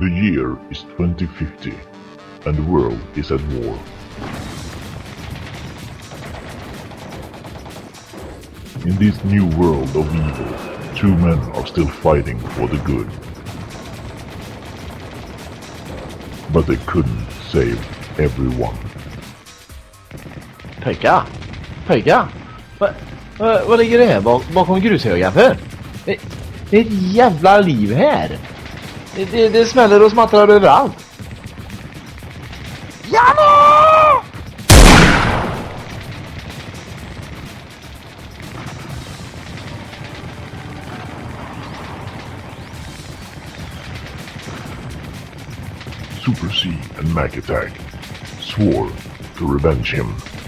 The year is 2050 and the world is at war. In this new world of evil, two men are still fighting for the good. But they couldn't save everyone. Pekka? Pekka? Vad va, vad ligger det här bak, bakom grushögen för? Det, det är ett jävla liv här. Det, det, det smäller och smattrar överallt. Janne! Super C and Mac Attack swore to revenge him.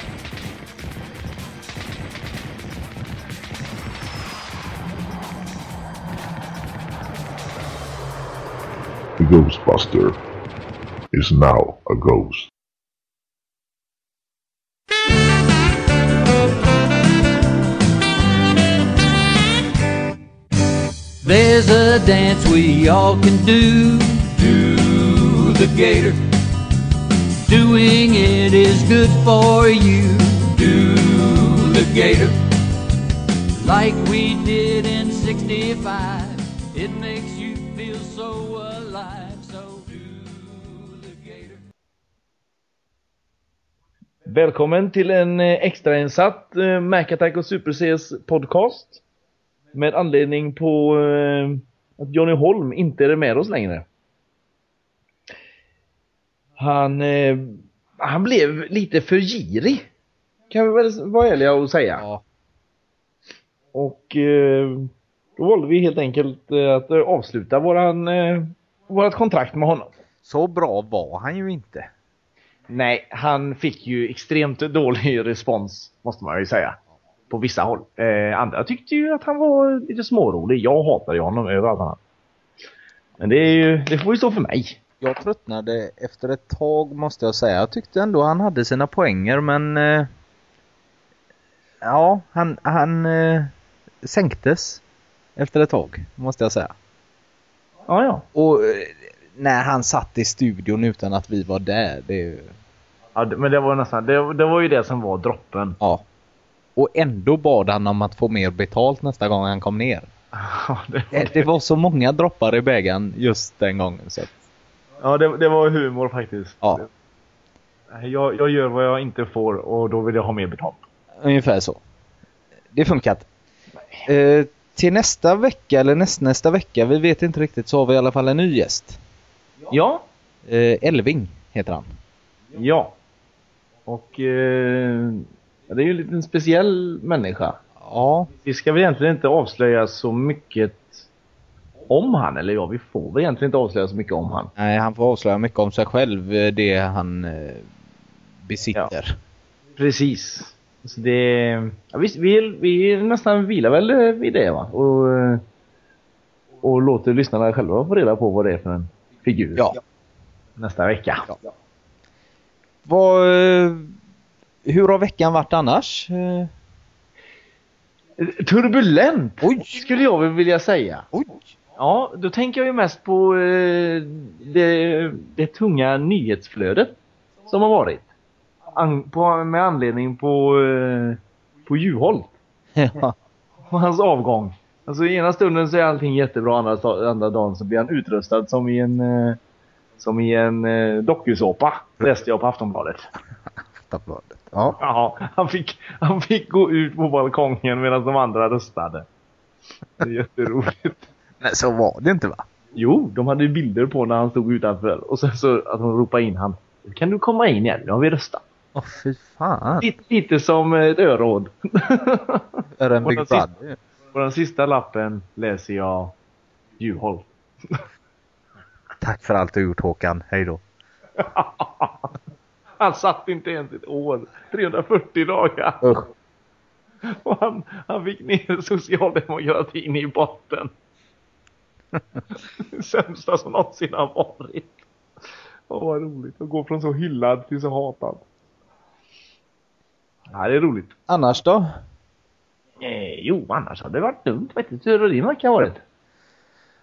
Ghostbuster is now a ghost. There's a dance we all can do, do the gator. Doing it is good for you, do the gator. Like we did in 65, Välkommen till en eh, extrainsatt eh, Mac Attack och Super Cs podcast. Med anledning på eh, att Johnny Holm inte är med oss längre. Han, han blev lite för girig. Kan vi väl vara ärliga och säga. Ja. Och då valde vi helt enkelt att avsluta våran, vårat kontrakt med honom. Så bra var han ju inte. Nej, han fick ju extremt dålig respons, måste man ju säga. På vissa håll. Eh, andra tyckte ju att han var lite smårolig. Jag hatade ju honom över allt annat. Men det, är ju, det får ju stå för mig. Jag tröttnade efter ett tag måste jag säga. Jag tyckte ändå han hade sina poänger men eh, Ja, han, han eh, sänktes efter ett tag måste jag säga. Ja, ja. Och eh, när han satt i studion utan att vi var där, det ju- ja men det var nästan, det, det var ju det som var droppen. Ja. Och ändå bad han om att få mer betalt nästa gång han kom ner. Ja, det, Det, det var så många droppar i bägaren just den gången så att, ja det, det var humor faktiskt. ja, Jag, jag gör vad jag inte får och då vill jag ha mer betalt. ungefär så. Det funkar inte. Eh, till nästa vecka eller nästnästa vecka, vi vet inte riktigt, så har vi i alla fall en ny gäst. Ja, Eh, Elving heter han. ja. Och eh, ja, det är ju en liten speciell människa. Ja, Vi ska väl egentligen inte avslöja så mycket om han, eller ja, vi får väl egentligen inte avslöja så mycket om han. nej, han får avslöja mycket om sig själv, eh, det han eh, besitter. Precis. Så det, ja, vi, vi, vi nästan vilar väl eh, vid det va? Och, eh, och låter lyssnarna själva få reda på vad det är för en figur. Ja. Nästa vecka. Ja. Vad, eh, hur har veckan varit annars? Eh, Turbulent! Oj. Skulle jag vilja säga. oj! Ja, då tänker jag ju mest på eh, det, det tunga nyhetsflödet som har varit. An, på, med anledning på, på Juholt Ja. och hans avgång. Alltså ena stunden så är allting jättebra, andra, andra dagen så blir han utrustad som i en, eh, som i en eh, dokusåpa. Läste jag på Aftonbladet. Aftonbladet. Ja. Ja, han fick, han fick gå ut på balkongen medan de andra röstade. Det är jätteroligt. Nej, så var det inte va? Jo, de hade bilder på när han stod utanför och sen så att de ropade in han. Kan du komma in igen? Nu har vi röstat. Åh fy fan. Lite, lite som ett öråd. Är det en Big Brother? På den sista lappen läser jag Juholt. Tack för allt du gjort Håkan. Hej då. Han satt inte ens ett år. 340 dagar. Usch. Och han, han fick ner socialdemokratin i botten. Det sämsta som någonsin har varit. Åh vad roligt att gå från så hyllad till så hatad. Ja, det är roligt. Annars då? Eh, jo, annars hade det varit lugnt faktiskt. Hur har din vecka varit?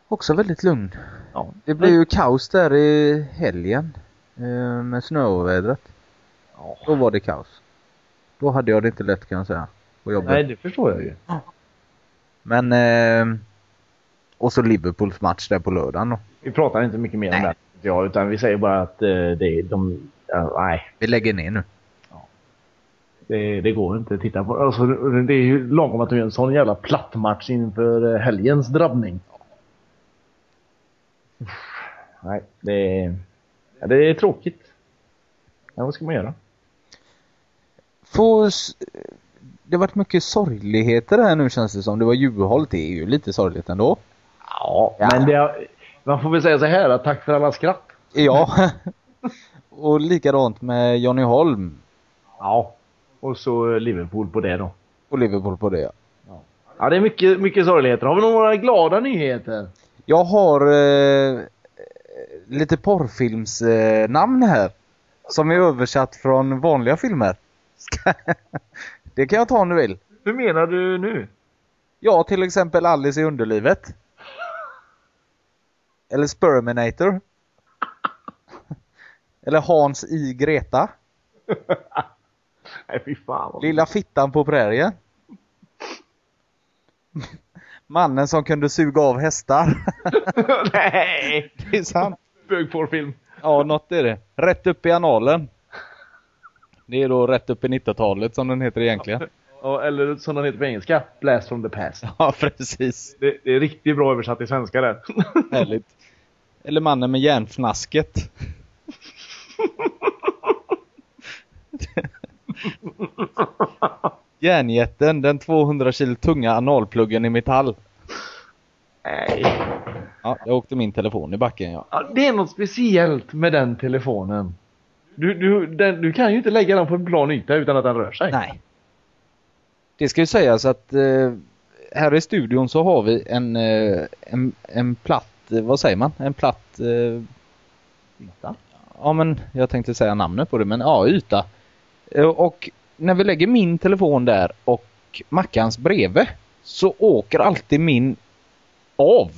Också väldigt lugn. Ja. Det blev ju kaos där i helgen. eh, Med snöovädret. Ja. Då var det kaos. Då hade jag det inte lätt kan jag säga. På jobbet. Nej, det förstår jag ju. Men eh, Och så Liverpools match där på lördagen då. Vi pratar inte mycket mer om Nej. det. Ja, utan vi säger bara att eh, det, de... ja, nej, Vi lägger ner nu. Det, det går inte att titta på. Alltså, det är ju lagom att de gör en sån jävla platt match inför eh, helgens drabbning. Nej, det är... Ja, det är tråkigt. Ja, vad ska man göra? Få det har varit mycket sorgligheter här nu känns det som. Det var Juholt, det är ju lite sorgligt ändå. Ja, Ja. men det, man får väl säga så här att tack för alla skratt. Ja. och likadant med Johnny Holm Ja. Och så Liverpool på det då. och Liverpool på det. Ja, det är mycket, mycket sorgligheter. Har vi några glada nyheter? Jag har eh, lite porrfilmsnamn eh, här. Som är översatt från vanliga filmer. Det kan jag ta om du vill. Hur menar du nu? Ja, till exempel Alice i underlivet. Eller Sperminator. Eller Hans i Greta. Nej, fy fan. vad- Lilla fittan på prärien. Mannen som kunde suga av hästar. Nej! det är sant. Bögporrfilm. Ja, något är det. Rätt upp i analen. Det är då rätt upp i 90-talet som den heter egentligen. Ja, eller som den heter på engelska. Blast from the past. Ja, precis. Det, det är riktigt bra översatt till svenska där. Härligt. Eller mannen med järnfnasket. Järnjätten, den 200 kilo tunga analpluggen i metall. Nej. Ja, jag åkte min telefon i backen ja. Ja, det är något speciellt med den telefonen. Du, du, den, du kan ju inte lägga den på en plan yta utan att den rör sig. Nej. Det ska ju sägas att eh, här i studion så har vi en, eh, en, en platt, eh, vad säger man? En platt, eh, Yta. ja men jag tänkte säga namnet på det, men ja, yta. Eh, och när vi lägger min telefon där och Mackans bredvid så åker alltid min av.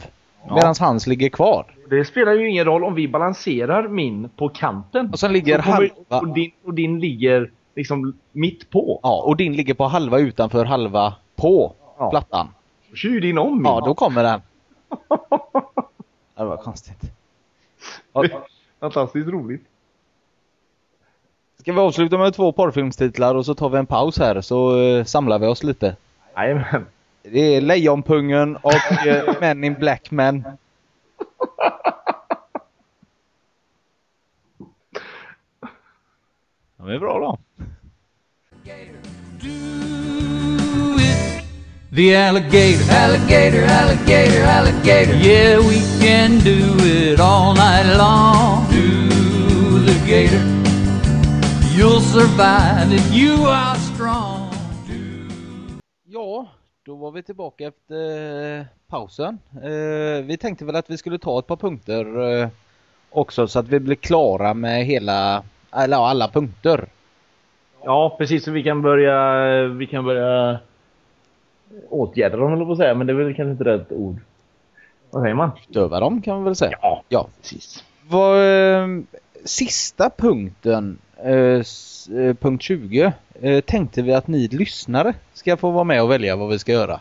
Ja. Medan hans ligger kvar. Det spelar ju ingen roll om vi balanserar min på kanten. Och sen ligger halva- och, din, och din ligger liksom mitt på. Ja, och din ligger på halva utanför halva på Ja. plattan. Kyr din om min. Ja, då kommer den. Det var konstigt. Fantastiskt roligt. Ska vi avsluta med två porrfilmstitlar och så tar vi en paus här så eh, samlar vi oss lite. Jajamän. Det är Lejonpungen och eh, Men in Black Men. De är bra då. The alligator, alligator, alligator, alligator. Yeah, we can do survive if you are strong. Ja, då var vi tillbaka efter eh, pausen. Eh, vi tänkte väl att vi skulle ta ett par punkter eh, också så att vi blir klara med hela, eller ja, alla punkter. Ja, precis. Så vi kan börja, vi kan börja åtgärda dem, eller på att säga. Men det är väl kanske inte rätt ord. Vad säger man? Utöva dem kan vi väl säga. Ja, Ja. precis. Vad, sista punkten, Eh, eh, punkt 20, eh, tänkte vi att ni lyssnare ska få vara med och välja vad vi ska göra.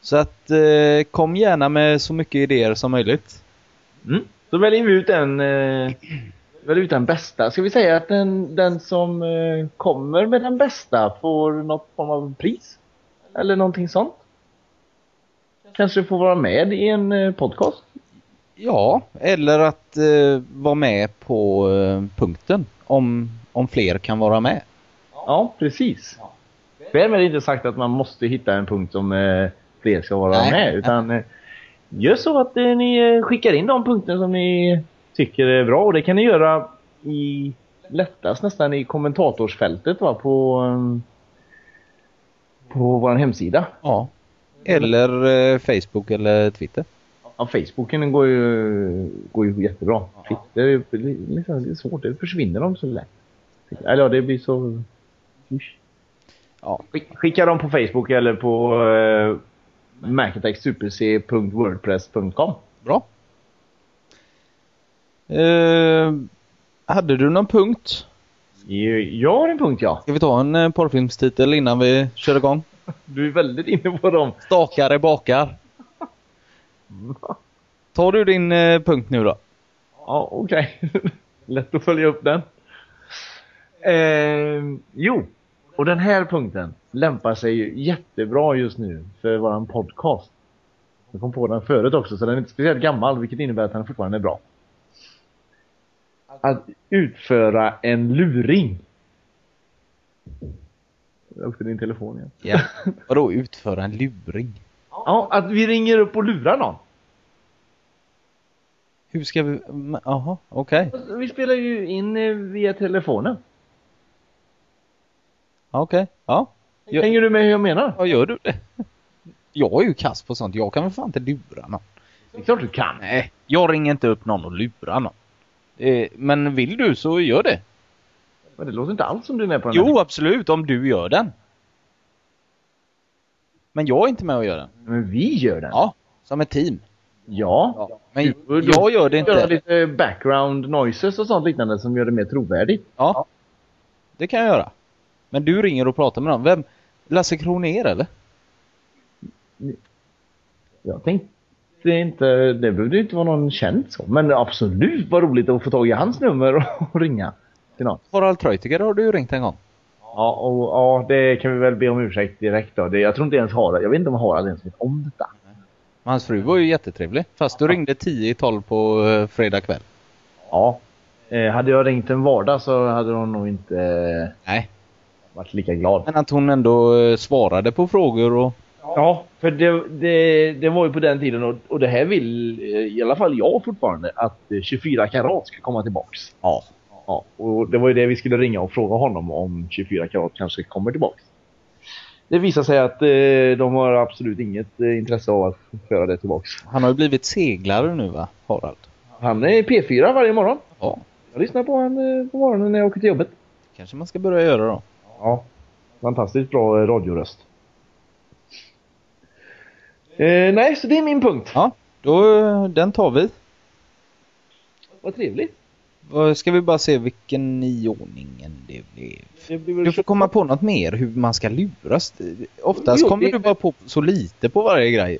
Så att eh, kom gärna med så mycket idéer som möjligt. Mm. Så väljer vi ut en, eh, väljer ut den bästa. Ska vi säga att den, den som eh, kommer med den bästa får något form av pris? Eller någonting sånt? Kanske får vara med i en eh, podcast? Ja, eller att eh, vara med på eh, punkten om, om fler kan vara med. Ja, precis. Därmed är inte sagt att man måste hitta en punkt som eh, fler ska vara Nej. med. Utan eh, gör så att eh, ni eh, skickar in de punkter som ni tycker är bra. Och det kan ni göra i lättast nästan i kommentatorsfältet va, på, eh, på vår hemsida. Ja. Eller Facebook eller Twitter. Ja, Facebooken går ju, går ju jättebra. Twitter är liksom, det är svårt, det försvinner de så lätt. Eller ja, det blir så... Ja. Skick- Skicka dem på Facebook eller på uh, macatechsuperc.wordpress.com. Bra. Eh, hade du någon punkt? Jag har en punkt ja. Ska vi ta en eh, porrfilmstitel innan vi kör igång? Du är väldigt inne på dem. Stakare bakar. Tar du din eh, punkt nu då? Ja, okej. Lätt att följa upp den. Eh, jo, och den här punkten lämpar sig ju jättebra just nu för våran podcast. Jag kom på den förut också, så den är inte speciellt gammal, vilket innebär att den fortfarande är bra. Att utföra en luring. Är också din telefon igen. Ja. Vadå utföra en luring? Ja, att vi ringer upp och lurar någon. Hur ska vi... Jaha, okej. Vi spelar ju in eh, via telefonen. Ja, Okej. Ja. Ja. Hänger du med hur jag menar? Vad gör du det? Jag är ju kass på sånt. Jag kan väl fan inte lura någon. Det är klart du kan. Nej, jag ringer inte upp någon och lurar någon. Eh, men vill du så gör det. Men det låter inte alls som du är med på den här. Jo, absolut, om du gör den. Men jag är inte med och gör den. Men vi gör den. Ja, som ett team. Ja. Men Du- du- jag gör det Göra inte. lite background noises och sånt liknande som gör det mer trovärdigt. Ja, det kan jag göra. Men du ringer och pratar med någon. Vem? Lasse Kronér eller? Jag tänkte inte, det behövde inte vara någon känd så. Men absolut vad roligt att få tag i hans nummer och ringa till någon. Harald Treutiger har du ringt en gång. Ja, och, ja, det kan vi väl be om ursäkt direkt då. Det, jag tror inte ens Harald, jag vet inte om Harald ens vet om detta. Men hans fru var ju jättetrevlig. Fast du ringde 10 i 12 på eh, fredag kväll. Ja. Eh, hade jag ringt en vardag så hade hon nog inte eh, Nej. varit lika glad. Men att hon ändå eh, svarade på frågor och... Ja, för det, det, det var ju på den tiden och, och det här vill eh, i alla fall jag fortfarande att eh, 24 karat ska komma tillbaks. Ja. Ja, och det var ju det vi skulle ringa och fråga honom om 24 karat kanske kommer tillbaks. Det visar sig att eh, de har absolut inget eh, intresse av att föra det tillbaks. Han har ju blivit seglare nu va, Harald? Han är i P4 varje morgon. Ja. Jag lyssnar på honom eh, på morgonen när jag åker till jobbet. Kanske man ska börja göra då. Ja, fantastiskt bra eh, radioröst. Eh, nej, så det är min punkt. Ja, då, eh, den tar vi. Vad trevligt. Ska vi bara se vilken i ordningen det blev? Det Du får komma på något mer hur man ska luras. Oftast Jo, kommer det- du bara på så lite på varje grej.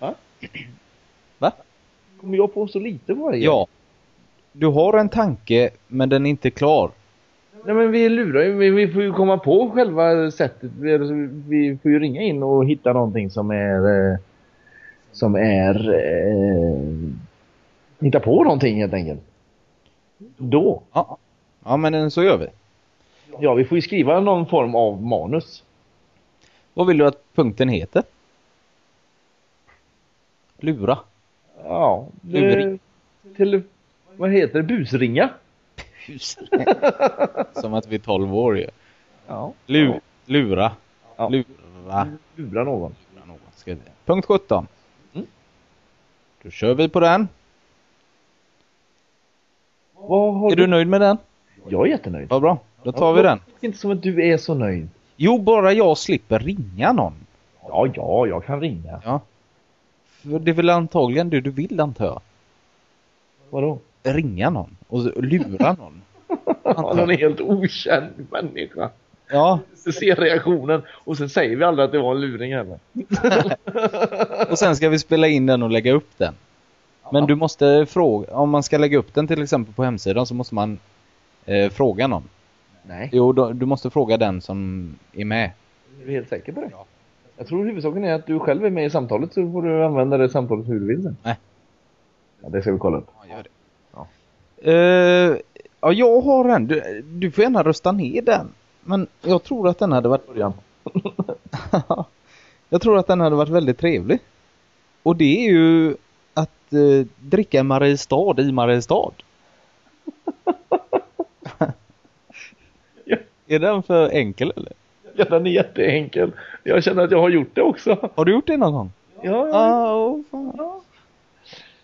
Va? Va? Kommer jag på så lite på varje? Ja. Du har en tanke men den är inte klar. Nej men vi lurar ju, vi, vi får ju komma på själva sättet. Vi, vi får ju ringa in och hitta någonting som är eh, som är eh, hitta på någonting helt enkelt. Då. Ja. Ja men så gör vi. Ja, vi får ju skriva någon form av manus. Vad vill du att punkten heter? Lura. Ja. det- Luring. Till, vad heter det? Busringa? Som att vi är 12 år ju. Ja. Lu lura. Ja. Lura. Lura någon. Lura någon, ska vi. Punkt 17. Mm. Då kör vi på den. Är du nöjd med den? Jag är jättenöjd. Vad bra. Då tar vi den. Det är inte som att du är så nöjd. Jo, bara jag slipper ringa någon. Ja, ja, jag kan ringa. Ja. För det är väl antagligen det du vill antar jag. Vadå? Ringa någon och lura någon. En helt okänd människa. Ja, Så ser reaktionen och sen säger vi aldrig att det var en luring heller. och sen ska vi spela in den och lägga upp den. Men du måste fråga, om man ska lägga upp den till exempel på hemsidan så måste man eh, fråga någon. Nej. Jo, då, du måste fråga den som är med. Är du helt säker på det? Jag tror huvudsaken är att du själv är med i samtalet så får du använda det samtalet hur du vill sen. Nej. Ja, det ska vi kolla upp. Ja, gör det. Ja. Eh, ja, jag har en. Du, du får gärna rösta ner den. Men jag tror att den hade varit Början. jag tror att den hade varit väldigt trevlig. Och det är ju att eh, dricka Mariestad i Mariestad. Ja. Är den för enkel eller? Ja, den är jätteenkel. Jag känner att jag har gjort det också. Har du gjort det någon gång? Ja, ja. Ah, åh, fan.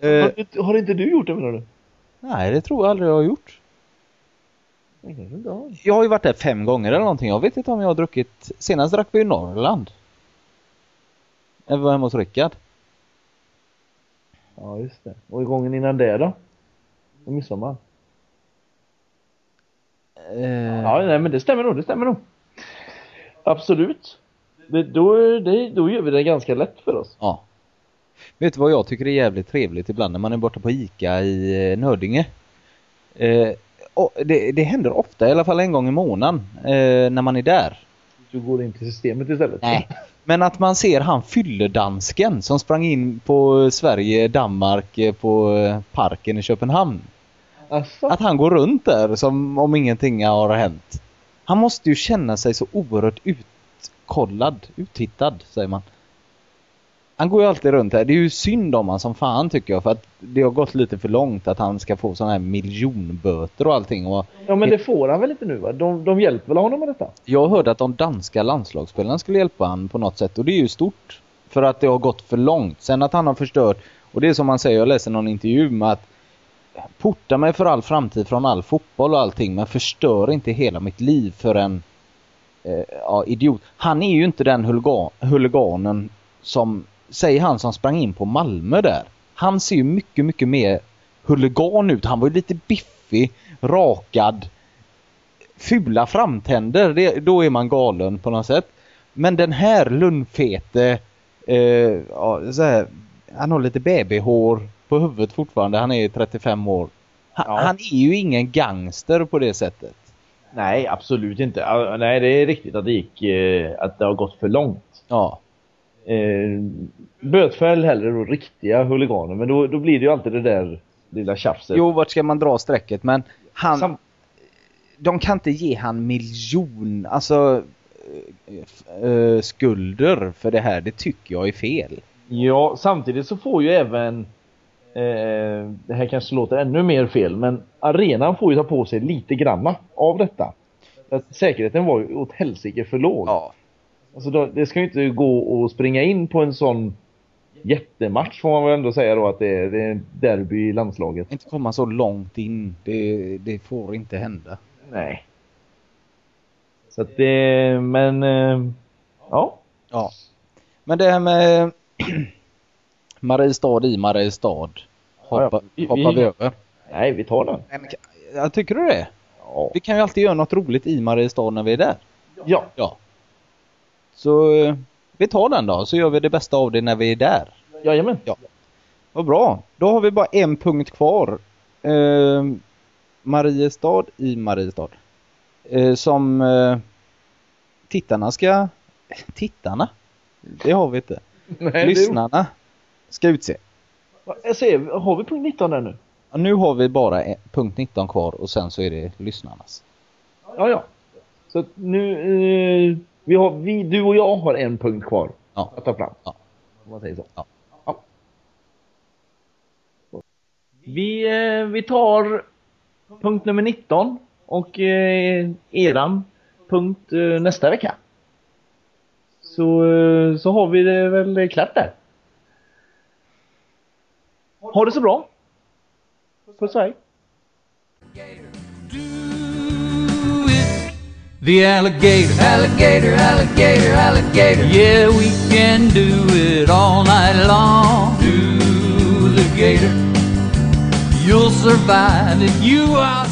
Eh, Har, du- har inte du gjort det menar du? nej, det tror jag aldrig jag har gjort. Jag har ju varit där fem gånger eller någonting. Jag vet inte om jag har druckit. Senast drack vi i Norrland. Jag var hemma hos Rickard. Ja, just det. Och gången innan det då? Och midsommar. Eh, Ja, nej, men det stämmer nog, det stämmer nog. Absolut. Det, då, det, då gör vi det ganska lätt för oss. Ja. Vet du vad jag tycker är jävligt trevligt ibland när man är borta på Ica i eh, Nördinge? Eh, och det, det händer ofta, i alla fall en gång i månaden, eh, när man är där. Du går in till systemet istället. Nej. Men att man ser han fylledansken som sprang in på Sverige-Danmark eh, på eh, parken i Köpenhamn. Alltså, Att han går runt där som om ingenting har hänt. Han måste ju känna sig så oerhört utkollad, uttittad säger man. Han går ju alltid runt här. Det är ju synd om han som fan tycker jag för att det har gått lite för långt att han ska få sådana här miljonböter och allting. Och ja men det får han väl inte nu va? De, de hjälper väl honom med detta? jag hörde att de danska landslagsspelarna skulle hjälpa han på något sätt och det är ju stort. För att det har gått för långt. Sen att han har förstört, och det är som man säger, jag läste någon intervju med att porta mig för all framtid från all fotboll och allting men förstör inte hela mitt liv för en eh, ja, idiot. Han är ju inte den huligan, huliganen som, säg han som sprang in på Malmö där. Han ser ju mycket, mycket mer huligan ut. Han var ju lite biffig, rakad, fula framtänder. Det, då är man galen på något sätt. Men den här lunnfete, eh, ja, här, han har lite babyhår på huvudet fortfarande. Han är 35 år. Han, Ja. han är ju ingen gangster på det sättet. Nej, absolut inte. Nej, det är riktigt att det gick, eh, att det har gått för långt. Ja. Eh, bötfäll hellre då riktiga huliganer, men då, då blir det ju alltid det där lilla tjafset. Jo, vart ska man dra strecket? Men han, Sam- de kan inte ge han miljon, alltså eh, eh, skulder för det här. Det tycker jag är fel. Ja, samtidigt så får ju även eh, det här kanske låter ännu mer fel, men arenan får ju ta på sig lite granna av detta. Att säkerheten var ju åt helsike för låg. Ja. Alltså då, det ska ju inte gå att springa in på en sån jättematch får man väl ändå säga då att det är, det är derby i landslaget. Inte komma så långt in. Det, det får inte hända. Nej. Så att det, men eh, ja. Ja. Men det här med Mariestad i Mariestad. Hoppa, Ja, hoppar vi över. Nej, vi tar den. Jag tycker du det? Ja. Vi kan ju alltid göra något roligt i Mariestad när vi är där. ja. Ja. Så eh, vi tar den då, så gör vi det bästa av det när vi är där. Jajamän. Ja. Vad bra. Då har vi bara en punkt kvar. Eh, Mariestad i Mariestad. Eh, som eh, tittarna ska... Tittarna? Det har vi inte. Nej, Lyssnarna ska utse. Jag ser, har vi punkt 19 där nu? Ja, nu har vi bara punkt 19 kvar och sen så är det lyssnarnas. Ja, ja. Så nu, eh, vi har, vi, du och jag har en punkt kvar Ja. att ta fram. Ja. Om man säger så. Ja. Ja. Vi, eh, vi tar punkt nummer 19 och eh, eran punkt eh, nästa vecka. Så, så har vi det väl klart där. Ha det så bra. Puss och hej. The alligator, alligator, alligator, alligator. Yeah, we can do it all night long. Do the gator. You'll survive if you are